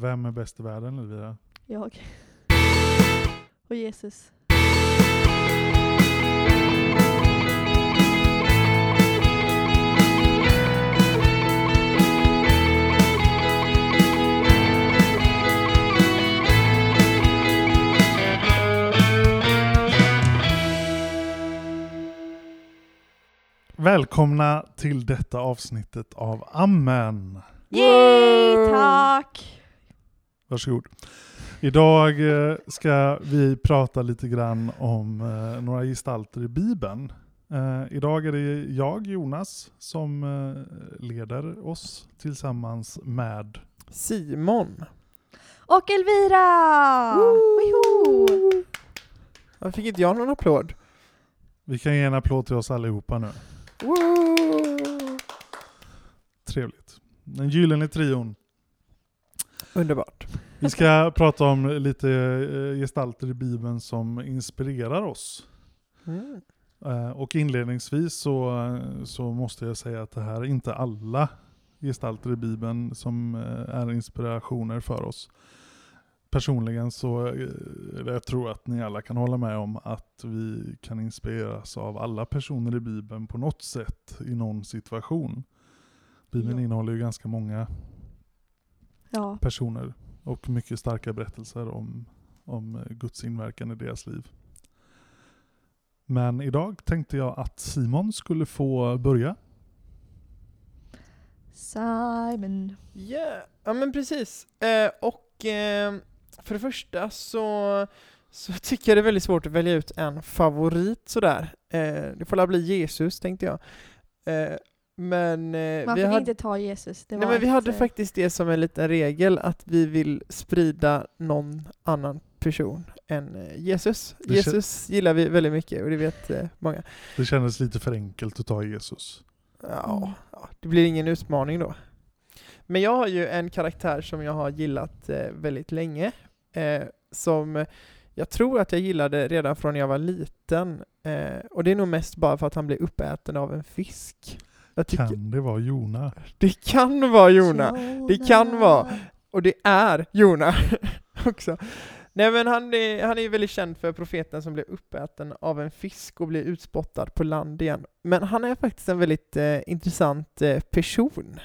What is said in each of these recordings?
Vem är bäst i världen Elvira? Jag. Och Jesus. Välkomna till detta avsnittet av Amen. Yay, tack! Varsågod. Idag eh, ska vi prata lite grann om eh, några gestalter i Bibeln. Eh, idag är det jag, Jonas, som leder oss tillsammans med Simon. Och Elvira! Varför fick inte jag någon applåd? Vi kan ge en applåd till oss allihopa nu. Woo! Trevligt. Den gyllene trion. Underbart. Vi ska prata om lite eh, gestalter i Bibeln som inspirerar oss. Mm. Eh, och inledningsvis så, så måste jag säga att det här är inte alla gestalter i Bibeln som eh, är inspirationer för oss. Personligen så jag tror att ni alla kan hålla med om att vi kan inspireras av alla personer i Bibeln på något sätt i någon situation. Bibeln Ja. innehåller ju ganska många Ja, personer och mycket starka berättelser om, om Guds inverkan i deras liv. Men idag tänkte jag att Simon skulle få börja. Simon. Yeah. Ja men precis. Eh, och eh, för det första så, så tycker jag det är väldigt svårt att välja ut en favorit sådär. Eh, det får la bli Jesus tänkte jag. Eh, men eh, Man vi fick hade, inte ta Jesus. Det nej, men vi ett, hade faktiskt det som en liten regel att vi vill sprida någon annan person än eh, Jesus. Det kän- Jesus gillar vi väldigt mycket och det vet eh, många. Det kändes lite för enkelt att ta Jesus. Ja, Mm. ja, det blir ingen utmaning då. Men jag har ju en karaktär som jag har gillat eh, väldigt länge. Eh, som jag tror att jag gillade redan från när jag var liten. Eh, och det är nog mest bara för att han blev uppäten av en fisk. Jag tycker, Kan det vara Jona? Det kan vara Jona. Det kan vara. Och det är Jona också. Nej men han är, han är väldigt känd för profeten som blev uppäten av en fisk och blev utspottad på land igen. Men han är faktiskt en väldigt eh, intressant eh, person.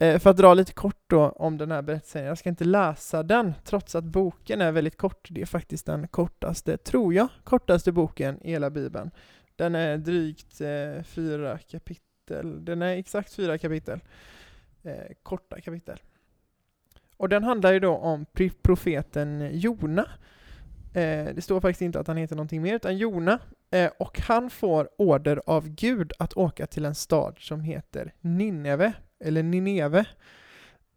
Eh, för att dra lite kort då om den här berättelsen, jag ska inte läsa den trots att boken är väldigt kort. Det är faktiskt den kortaste, tror jag, kortaste boken i hela bibeln. Den är drygt eh, fyra kapitel, den är exakt fyra kapitel. Eh, korta kapitel. Och den handlar ju då om profeten Jona. Eh, det står faktiskt inte att han heter någonting mer, utan Jona. Eh, och han får order av Gud att åka till en stad som heter Nineve, eller Nineve.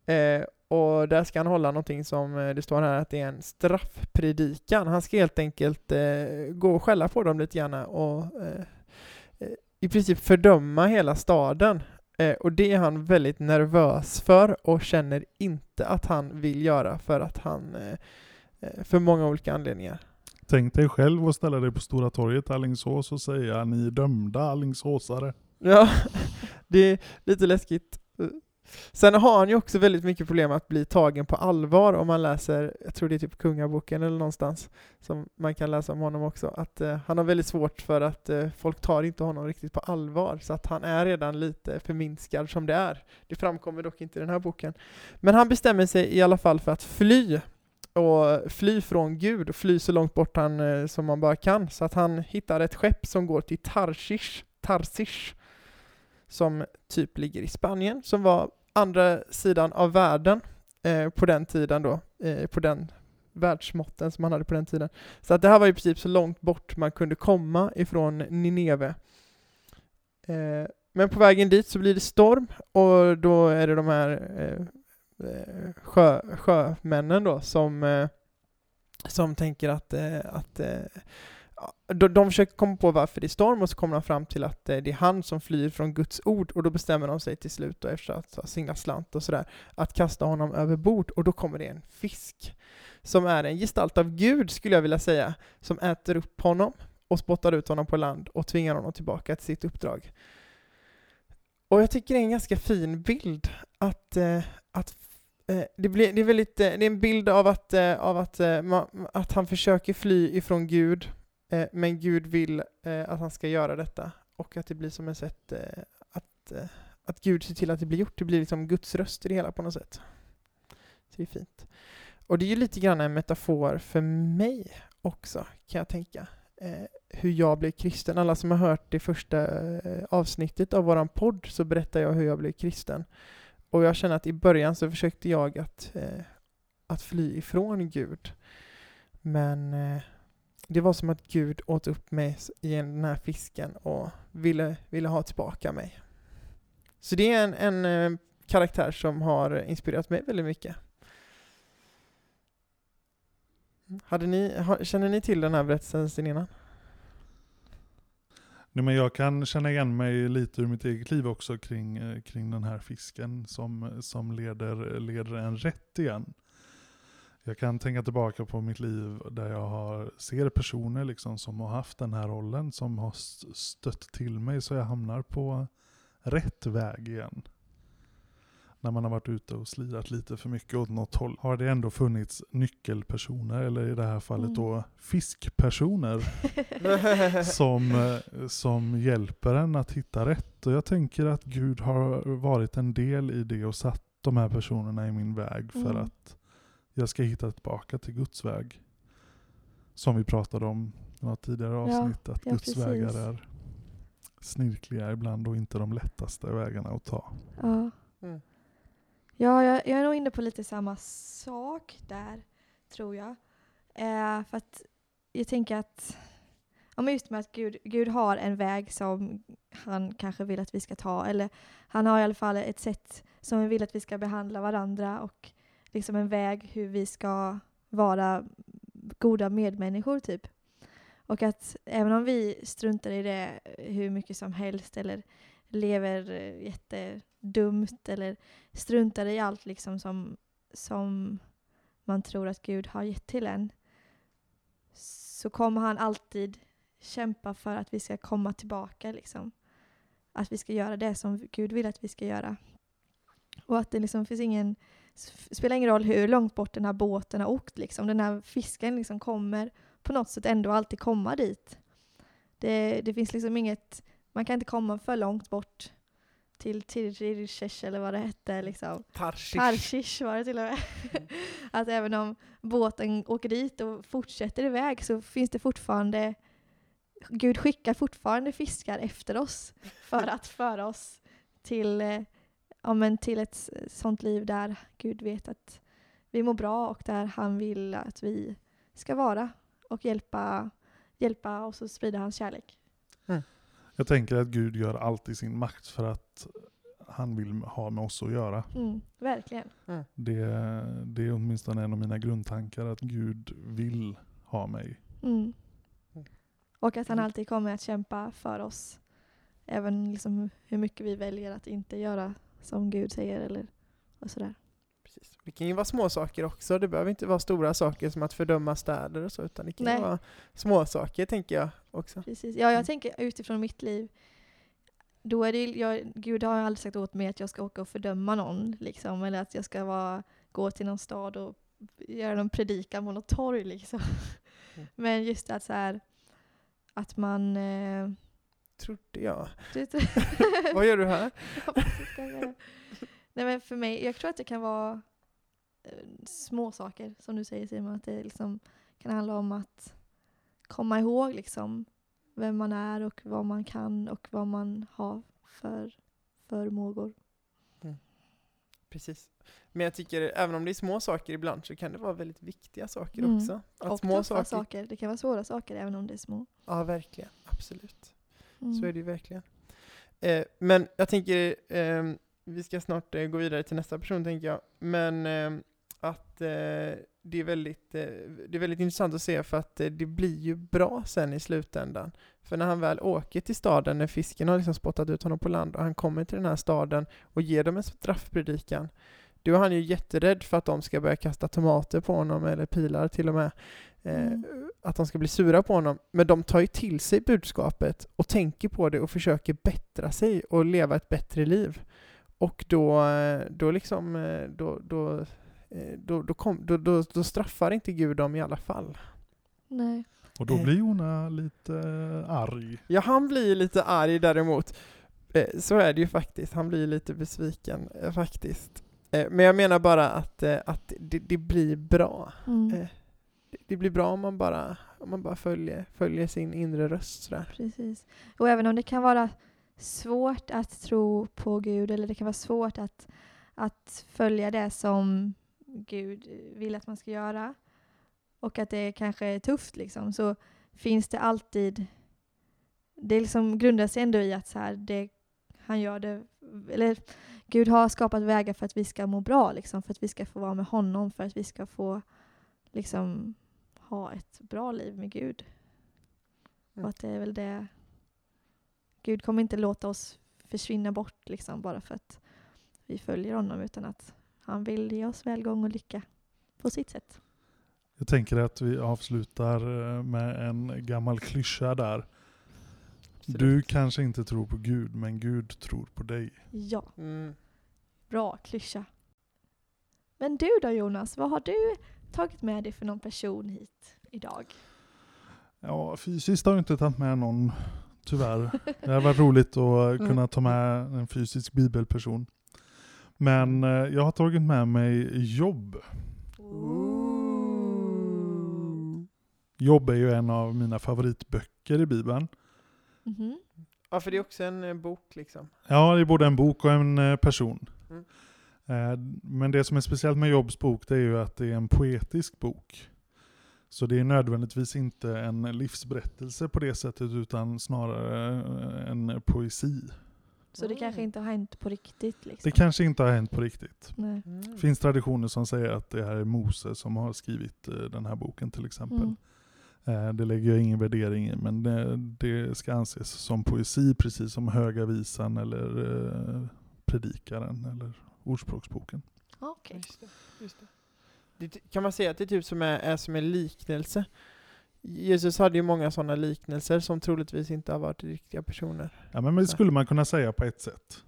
Eh, och där ska han hålla någonting som eh, det står här att det är en straffpredikan. Han ska helt enkelt eh, gå och skälla på dem lite grann och eh, i princip fördöma hela staden. Eh, och det är han väldigt nervös för och känner inte att han vill göra för att han, eh, eh, för många olika anledningar. Tänk dig själv att ställa dig på Stora torget i Alingsås och säga ni är dömda Alingsåsare. Ja, det är lite läskigt. Sen har han ju också väldigt mycket problem att bli tagen på allvar om man läser, jag tror det är typ Kungaboken eller någonstans, som man kan läsa om honom också, att eh, han har väldigt svårt för att eh, folk tar inte honom riktigt på allvar, så att han är redan lite förminskad som det är. Det framkommer dock inte i den här boken. Men han bestämmer sig i alla fall för att fly, och fly från Gud, och fly så långt bort han, eh, som man bara kan, så att han hittar ett skepp som går till Tarsish, Tarsish, som typ ligger i Spanien, som var andra sidan av världen eh, på den tiden då, eh, på den världsmåtten som man hade på den tiden. Så att det här var i princip så långt bort man kunde komma ifrån Nineve. Eh, men på vägen dit så blir det storm och då är det de här eh, eh sjö, sjömännen då som, eh, som tänker att, eh, att eh, de, de försöker komma på varför det är storm och så kommer de fram till att eh, det är han som flyr från Guds ord och då bestämmer de sig till slut och efter att ha singlat slant och sådär att kasta honom över bord och då kommer det en fisk som är en gestalt av Gud skulle jag vilja säga som äter upp honom och spottar ut honom på land och tvingar honom tillbaka till sitt uppdrag. Och jag tycker det är en ganska fin bild att, eh, att eh, det, blir, det, är väldigt, eh, det är en bild av att, av att, att han försöker fly ifrån Gud, eh, men Gud vill eh, att han ska göra detta. Och att det blir som ett sätt eh, att, eh, att Gud ser till att det blir gjort. Det blir liksom Guds röst i det hela på något sätt. Så det är fint. Och det är ju lite grann en metafor för mig också, kan jag tänka. Eh, hur jag blev kristen. Alla som har hört det första eh, avsnittet av våran podd så berättar jag hur jag blev kristen. Och jag känner att i början så försökte jag att, eh, att fly ifrån Gud. Men eh, det var som att Gud åt upp mig i den här fisken och ville, ville ha tillbaka mig. Så det är en, en eh, karaktär som har inspirerat mig väldigt mycket. Hade ni, känner ni till den här berättelsen sen innan? Nej, men jag kan känna igen mig lite ur mitt eget liv också kring, eh, kring den här fisken som, som leder, leder en rätt igen. Jag kan tänka tillbaka på mitt liv där jag har, ser personer liksom som har haft den här rollen, som har st- stött till mig så jag hamnar på rätt väg igen. När man har varit ute och slirat lite för mycket åt något håll har det ändå funnits nyckelpersoner, eller i det här fallet Mm. då fiskpersoner, som, som hjälper en att hitta rätt. Och jag tänker att Gud har varit en del i det och satt de här personerna i min väg för Mm. att jag ska hitta tillbaka till Guds väg. Som vi pratade om i något tidigare Ja, avsnitt, att ja, Guds precis. vägar är snirkliga ibland och inte de lättaste vägarna att ta. Ja. Mm. Ja, jag, jag är nog inne på lite samma sak där, tror jag. Eh, för att jag tänker att, ja, men just med att Gud, Gud har en väg som han kanske vill att vi ska ta, eller han har i alla fall ett sätt som han vill att vi ska behandla varandra och liksom en väg hur vi ska vara goda medmänniskor typ. Och att även om vi struntar i det hur mycket som helst eller lever jättedumt eller struntar i allt liksom som, som man tror att Gud har gett till en så kommer han alltid kämpa för att vi ska komma tillbaka liksom. Att vi ska göra det som Gud vill att vi ska göra. Och att det liksom finns ingen, spelar ingen roll hur långt bort den här båten har åkt liksom. Den här fisken liksom kommer på något sätt ändå alltid komma dit. Det, det finns liksom inget, man kan inte komma för långt bort till Tirirish eller vad det hette liksom. Tarshish. Tarshish var det till och med. att även om båten åker dit och fortsätter iväg så finns det fortfarande Gud skickar fortfarande fiskar efter oss för att föra oss till, eh, ja, men till ett sånt liv där Gud vet att vi mår bra och där han vill att vi ska vara och hjälpa, hjälpa oss att sprida hans kärlek. Jag tänker att Gud gör allt i sin makt för att han vill ha med oss att göra. Mm, verkligen. Det, det är åtminstone en av mina grundtankar att Gud vill ha mig. Mm. Mm. Och att han Mm. alltid kommer att kämpa för oss. Även liksom hur mycket vi väljer att inte göra som Gud säger eller och sådär. Precis. Det kan ju vara små saker också. Det behöver inte vara stora saker som att fördöma städer och så, utan det kan Nej. vara små saker tänker jag också. Precis. Ja, jag Mm. tänker utifrån mitt liv. Då är det, jag, Gud har aldrig sagt åt mig att jag ska åka och fördöma någon. Liksom, eller att jag ska vara, gå till någon stad och göra någon predikan på något torg. Liksom. Mm. Men just att så här, att man... Eh, Trodde jag. Vad gör du här? Nej men för mig, jag tror att det kan vara eh, små saker som du säger Simon, att det liksom kan handla om att komma ihåg liksom vem man är och vad man kan och vad man har för förmågor. Precis. Men jag tycker, även om det är små saker ibland, så kan det vara väldigt viktiga saker Mm. också. Att och små tuffa saker, saker. Det kan vara svåra saker även om det är små. Ja, verkligen. Absolut. Mm. Så är det ju verkligen. Eh, men jag tänker, ehm, vi ska snart eh, gå vidare till nästa person tänker jag. Men ehm, att eh, det, är väldigt, eh, det är väldigt intressant att se för att eh, det blir ju bra sen i slutändan. För när han väl åker till staden, när fisken har liksom spottat ut honom på land och han kommer till den här staden och ger dem en straffpredikan, då är han ju jätterädd för att de ska börja kasta tomater på honom, eller pilar till och med. Eh, Mm. Att de ska bli sura på honom. Men de tar ju till sig budskapet och tänker på det och försöker bättra sig och leva ett bättre liv. och då, eh, då liksom, eh, då, då, då, då, kom, då, då, då straffar inte Gud dem i alla fall. Nej. Och då blir Jona lite arg. Ja, han blir lite arg däremot. Så är det ju faktiskt. Han blir lite besviken faktiskt. Men jag menar bara att, att det, det blir bra. Mm. Det- Det blir bra om man bara, om man bara följer, följer sin inre röst sådär. Precis. Och även om det kan vara svårt att tro på Gud eller det kan vara svårt att, att följa det som Gud vill att man ska göra och att det kanske är tufft liksom så finns det alltid det liksom grundar sig ändå i att så här, det, han gör det eller Gud har skapat vägar för att vi ska må bra liksom för att vi ska få vara med honom för att vi ska få liksom ha ett bra liv med Gud. Mm. Och att det är väl det Gud kommer inte låta oss försvinna bort liksom bara för att vi följer honom utan att han vill ge oss välgång och lycka på sitt sätt. Jag tänker att vi avslutar eh, med en gammal klyscha där. Du kanske inte tror på Gud, men Gud tror på dig. Ja, Mm. bra klyscha. Men du då Jonas, vad har du tagit med dig för någon person hit idag? Ja, fysiskt har jag inte tagit med någon, tyvärr. Det har varit roligt att Mm. kunna ta med en fysisk bibelperson. Men eh, jag har tagit med mig jobb. Jobb är ju en av mina favoritböcker i Bibeln. Mhm. Ja, för det är också en eh, bok liksom. Ja, det är både en bok och en eh, person. Mm. Eh, Men det som är speciellt med Jobs bok det är ju att det är en poetisk bok. Så det är nödvändigtvis inte en livsberättelse på det sättet utan snarare eh, en poesi. Så det kanske inte har hänt på riktigt liksom? Det kanske inte har hänt på riktigt. Nej. Mm. Det finns traditioner som säger att det här är Mose som har skrivit eh, den här boken till exempel. Mm. Det lägger jag ingen värdering i, men det, det ska anses som poesi precis som Höga Visan eller Predikaren eller Ordspråksboken. Okej. Just det, just det. Kan man säga att det är typ som är, är som en liknelse? Jesus hade ju många sådana liknelser som troligtvis inte har varit riktiga personer. Ja, men det skulle man kunna säga på ett sätt.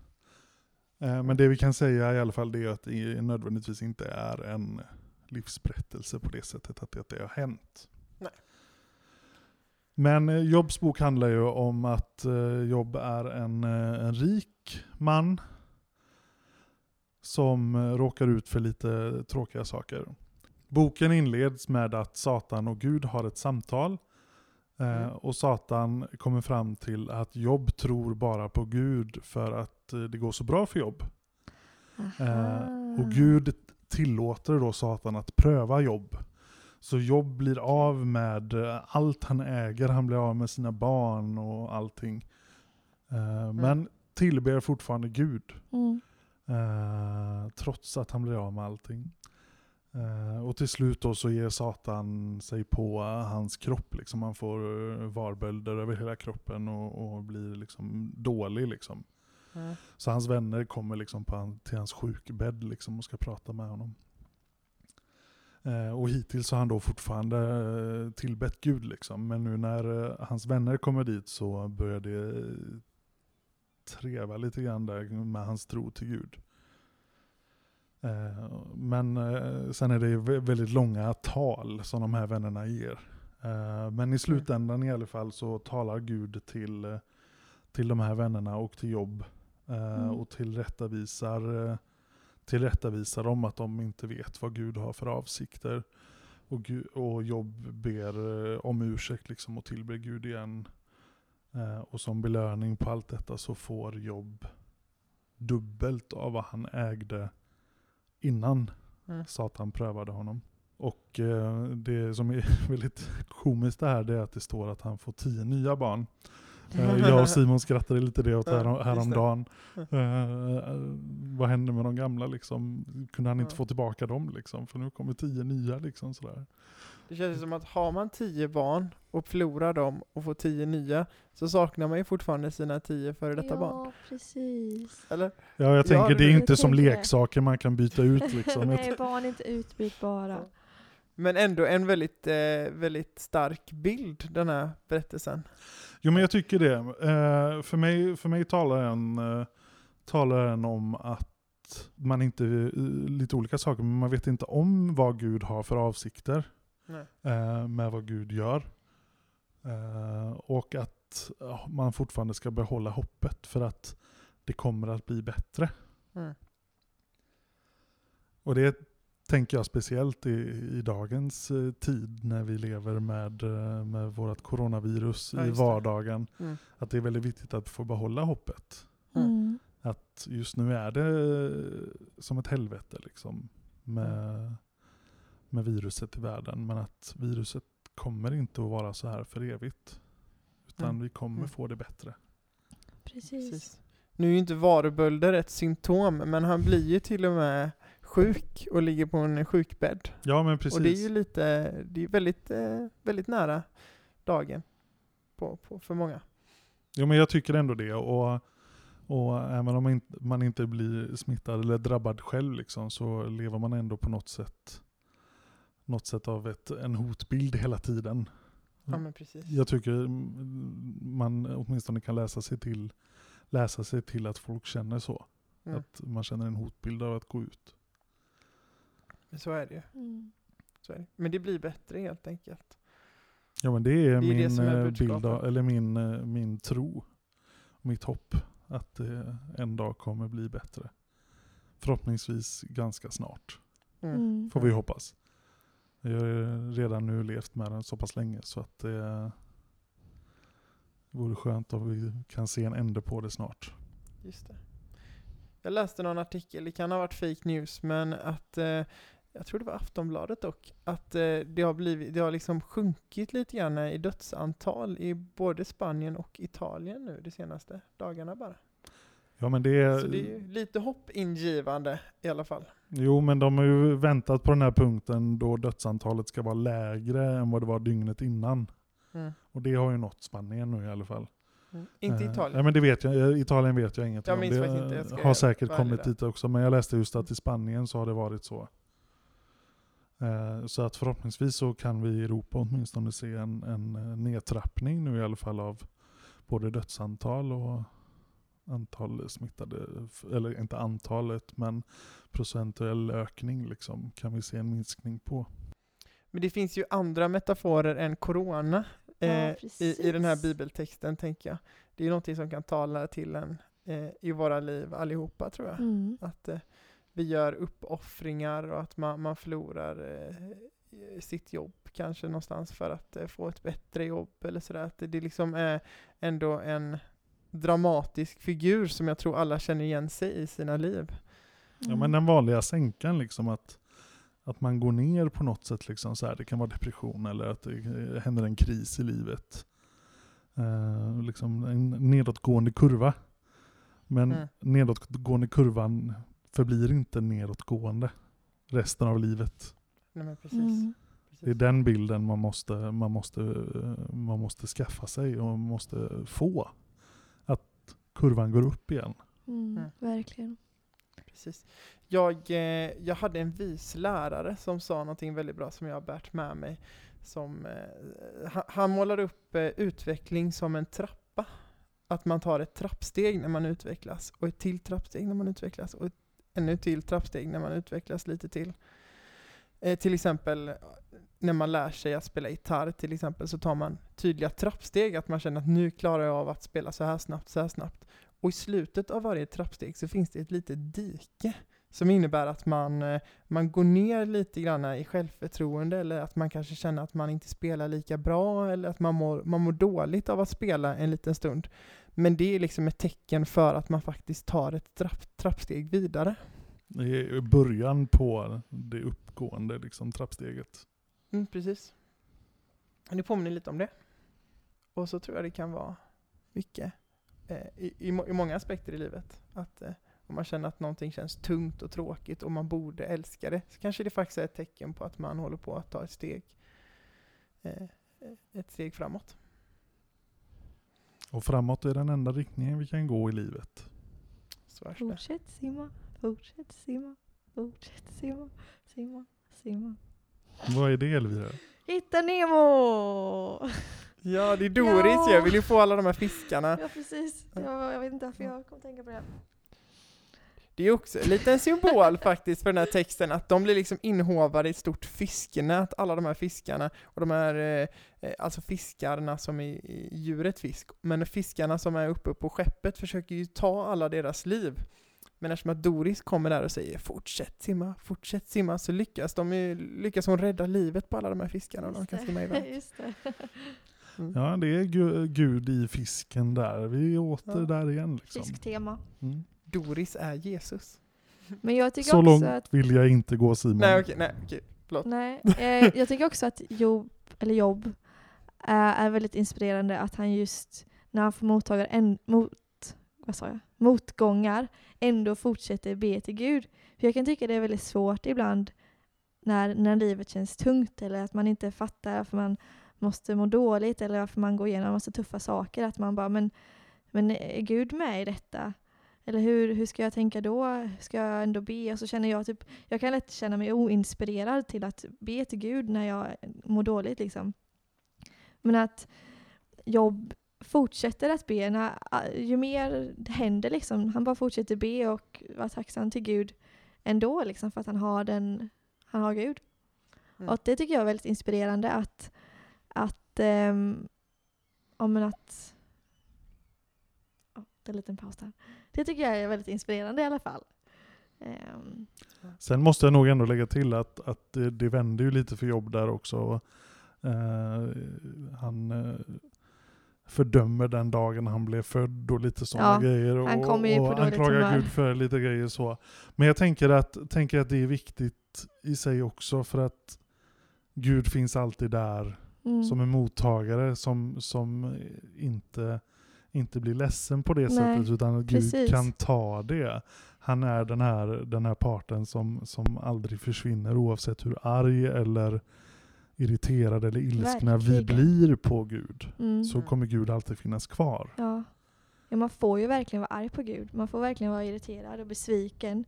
Eh, Men det vi kan säga i alla fall det är att det nödvändigtvis inte är en livsberättelse på det sättet att det, har hänt. Nej. Men eh, Jobs bok handlar ju om att eh, Jobb är en, en rik man som eh, råkar ut för lite tråkiga saker. Boken inleds med att Satan och Gud har ett samtal. Eh, Mm. och Satan kommer fram till att Jobb tror bara på Gud för att eh, det går så bra för Jobb. Eh, och Gud tillåter då Satan att pröva Jobb. Så Jobb blir av med allt han äger, han blir av med sina barn och allting. Men tillber fortfarande Gud. Mm. Eh, trots att han blir av med allting. Eh, och till slut då så ger Satan sig på eh, hans kropp. Liksom. Han får uh, varbölder över hela kroppen och, och blir liksom dålig. Liksom. Så hans vänner kommer liksom på till hans sjukbädd liksom, och ska prata med honom. Eh, och hittills har han då fortfarande eh, tillbett Gud. Liksom. Men nu när eh, hans vänner kommer dit så börjar det eh, treva lite grann där med hans tro till Gud. Eh, men eh, sen är det väldigt långa tal som de här vännerna ger. Eh, men i slutändan i alla fall så talar Gud till, till de här vännerna och till Jobb Mm. och tillrättavisar, tillrättavisar dem att de inte vet vad Gud har för avsikter. Och, Gud, och Jobb ber om ursäkt liksom och tillber Gud igen. Eh, och som belöning på allt detta så får Jobb dubbelt av vad han ägde innan Mm. Satan prövade honom. Och eh, det som är väldigt komiskt det här det är att det står att han får tio nya barn. Eh, jag och Simon skrattade lite det åt Ja, det. häromdagen. Eh, vad hände med de gamla liksom? Kunde han inte Ja. få tillbaka dem liksom? För nu kommer tio nya liksom sådär. Det känns som att har man tio barn och förlorar dem och får tio nya så saknar man ju fortfarande sina tio före detta ja, barn. precis. Eller? Ja, jag tänker det- det är inte som leksaker man kan byta ut liksom. Nej, barn är inte utbytbara. Ja. Men ändå en väldigt, eh, väldigt stark bild, den här berättelsen. Jo men jag tycker det. Eh, för, mig, för mig talar den, eh, talar den om att man inte, lite olika saker, men man vet inte om vad Gud har för avsikter eh, med vad Gud gör. Eh, och att ja, man fortfarande ska behålla hoppet för att det kommer att bli bättre. Mm. Och det tänker jag speciellt i, i dagens eh, tid när vi lever med, eh, med vårt coronavirus Ja, i just det. vardagen. Mm. Att det är väldigt viktigt att få behålla hoppet. Mm. Att just nu är det som ett helvete liksom med, med viruset i världen. Men att viruset kommer inte att vara så här för evigt. Utan Mm. vi kommer Mm. få det bättre. Precis. Precis. Nu är ju inte varubölder ett symptom, men han blir ju till och med sjuk och ligger på en sjukbädd. Ja men precis. Och det är ju lite, det är väldigt, eh, väldigt nära dagen på, på, för många. Jo men jag tycker ändå det. Och, och även om man inte, man inte blir smittad eller drabbad själv liksom, så lever man ändå på något sätt något sätt av ett, en hotbild hela tiden. Ja men precis. Jag tycker man åtminstone kan läsa sig till läsa sig till att folk känner så. Mm. Att man känner en hotbild av att gå ut. Men Så är det ju. Mm. Så är det. Men det blir bättre helt enkelt. Ja men det är, Det är det min som är eh, bild av, eller min, eh, min tro. Mitt hopp att det en dag kommer bli bättre. Förhoppningsvis ganska snart. Mm. Mm. Får vi hoppas. Jag har redan nu levt med den så pass länge så att det vore skönt om vi kan se en ände på det snart. Just det. Jag läste någon artikel, det kan ha varit fake news, men att eh, jag tror det var Aftonbladet dock, att eh, det har blivit, det har liksom sjunkit lite grann i dödsantal i både Spanien och Italien nu de senaste dagarna bara. Ja men det är, Så det är ju lite hoppingivande i alla fall. Jo men de har ju väntat på den här punkten då dödsantalet ska vara lägre än vad det var dygnet innan. Mm. Och det har ju nått Spanien nu i alla fall. Mm. Inte Eh, Italien. Ja men det vet jag, Eh, Italien vet jag inget Jag om. minns Det inte, jag ska har säkert kommit dit också. Men jag läste just att i Spanien så har det varit så. Eh, Så att förhoppningsvis så kan vi i Europa åtminstone se en, en eh, nedtrappning nu i alla fall av både dödsantal och antal smittade, eller inte antalet men procentuell ökning liksom kan vi se en minskning på. Men det finns ju andra metaforer än corona Ja, eh, i, i den här bibeltexten tänker jag. Det är ju någonting som kan tala till en eh, i våra liv allihopa tror jag. Mm. Att eh, vi gör uppoffringar och att man, man förlorar eh, sitt jobb kanske någonstans för att eh, få ett bättre jobb eller sådär. Att det, det liksom är ändå en dramatisk figur som jag tror alla känner igen sig i sina liv. Ja Mm. men den vanliga sänkan liksom att, att man går ner på något sätt liksom så här. Det kan vara depression eller att det eh, händer en kris i livet. Eh, liksom en nedåtgående kurva. Men Mm. nedåtgående kurvan förblir inte nedåtgående resten av livet. Nej, men precis. Mm. Det är den bilden man måste, man måste, man måste skaffa sig och man måste få. Att kurvan går upp igen. Mm. Mm. Verkligen. Precis. Jag, eh, jag hade en vis lärare som sa någonting väldigt bra som jag har bärt med mig. Som, eh, han, han målar upp eh, utveckling som en trappa. Att man tar ett trappsteg när man utvecklas och ett till trappsteg när man utvecklas och ett ännu till trappsteg när man utvecklas lite till. Eh, till exempel eh, när man lär sig att spela gitarr till exempel så tar man tydliga trappsteg, att man känner att nu klarar jag av att spela så här snabbt, så här snabbt. Och i slutet av varje trappsteg så finns det ett litet dike som innebär att man, eh, man går ner lite grann i självförtroende eller att man kanske känner att man inte spelar lika bra eller att man mår, man mår dåligt av att spela en liten stund. Men det är liksom ett tecken för att man faktiskt tar ett trapp, trappsteg vidare. Det är början på det uppgående liksom, trappsteget. Mm, precis. Det påminner lite om det. Och så tror jag det kan vara mycket eh, i, i, i många aspekter i livet. Att eh, om man känner att någonting känns tungt och tråkigt och man borde älska det, så kanske det faktiskt är ett tecken på att man håller på att ta ett steg, eh, ett steg framåt. Och framåt är den enda riktningen vi kan gå i livet. Fortsätt simma, fortsätt simma, fortsätt simma, simma, simma. Vad är det Elvira? Hitta Nemo! Ja, det är Doris Ja. Jag vill ju få alla de här fiskarna. Ja precis, jag, jag vet inte varför jag kom att tänka på det. Det är också lite en symbol faktiskt för den här texten, att de blir liksom inhovade i ett stort fiskenät, alla de här fiskarna, och de här, eh, eh, alltså fiskarna som är djuret fisk, men fiskarna som är uppe på skeppet försöker ju ta alla deras liv. Men eftersom att Doris kommer där och säger fortsätt simma, fortsätt simma, så lyckas, de ju, lyckas hon rädda livet på alla de här fiskarna och de kan simma iväg. Just det. Mm. Ja, det är gu- Gud i fisken där. Vi är åter Ja. där igen. Liksom. Fisktema. Mm. Doris är Jesus. Men jag tycker Så också långt att vill jag inte gå Simon. Nej okej, nej okej, förlåt. Nej, eh, jag tycker också att Job, eller Jobb eh, är väldigt inspirerande att han just när han får mottagar en, mot, vad sa jag? motgångar ändå fortsätter be till Gud. För jag kan tycka det är väldigt svårt ibland när, när livet känns tungt eller att man inte fattar varför man måste må dåligt eller varför man går igenom massa tuffa saker. Att man bara, men, men är Gud med i detta? Eller hur, hur ska jag tänka då? Ska jag ändå be? Och så känner jag typ jag kan lätt känna mig oinspirerad till att be till Gud när jag mår dåligt. Liksom. Men att Jobb fortsätter att be, när, ju mer det händer, liksom, han bara fortsätter be och vara tacksam till Gud ändå, liksom, för att han har, den, han har Gud. Mm. Och det tycker jag är väldigt inspirerande att, att, um, om en att en liten paus där. Det tycker jag är väldigt inspirerande i alla fall. Ehm, Sen måste jag nog ändå lägga till att, att det, det vände ju lite för jobb där också. Eh, han eh, fördömer den dagen han blev född och lite sådana Ja, grejer. Och, han kommer ju och dåligt anklagar. Gud för lite grejer så. Men jag tänker att, tänker att det är viktigt i sig också för att Gud finns alltid där mm. som en mottagare som, som inte, inte blir ledsen på det Nej, sättet utan att Gud precis. kan ta det. Han är den här, den här parten som, som aldrig försvinner oavsett hur arg eller irriterad eller ilskna vi blir på Gud. Mm. Så kommer Gud alltid finnas kvar. Ja. ja, man får ju verkligen vara arg på Gud. Man får verkligen vara irriterad och besviken.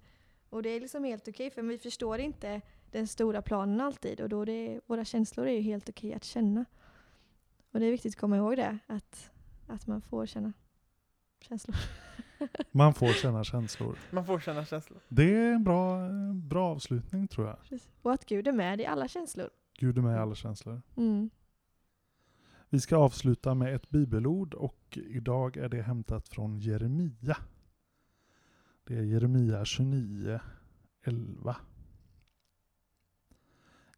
Och det är liksom helt okej, för vi förstår inte den stora planen alltid. Och då är det, våra känslor är ju helt okej att känna. Och det är viktigt att komma ihåg det, att, att man får känna känslor. Man får känna känslor. Man får känna känslor. Det är en bra, bra avslutning tror jag. Precis. Och att Gud är med i alla känslor. Gud är med i alla känslor. Mm. Vi ska avsluta med ett bibelord och idag är det hämtat från Jeremia. Det är Jeremia 29, 11.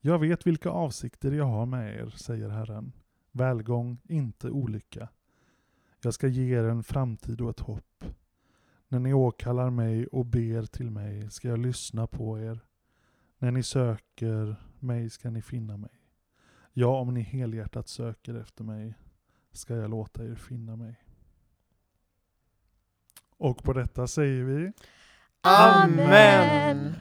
Jag vet vilka avsikter jag har med er, säger Herren. Välgång, inte olycka. Jag ska ge er en framtid och ett hopp. När ni åkallar mig och ber till mig ska jag lyssna på er. När ni söker mig ska ni finna mig. Ja, om ni helhjärtat söker efter mig ska jag låta er finna mig. Och på detta säger vi Amen!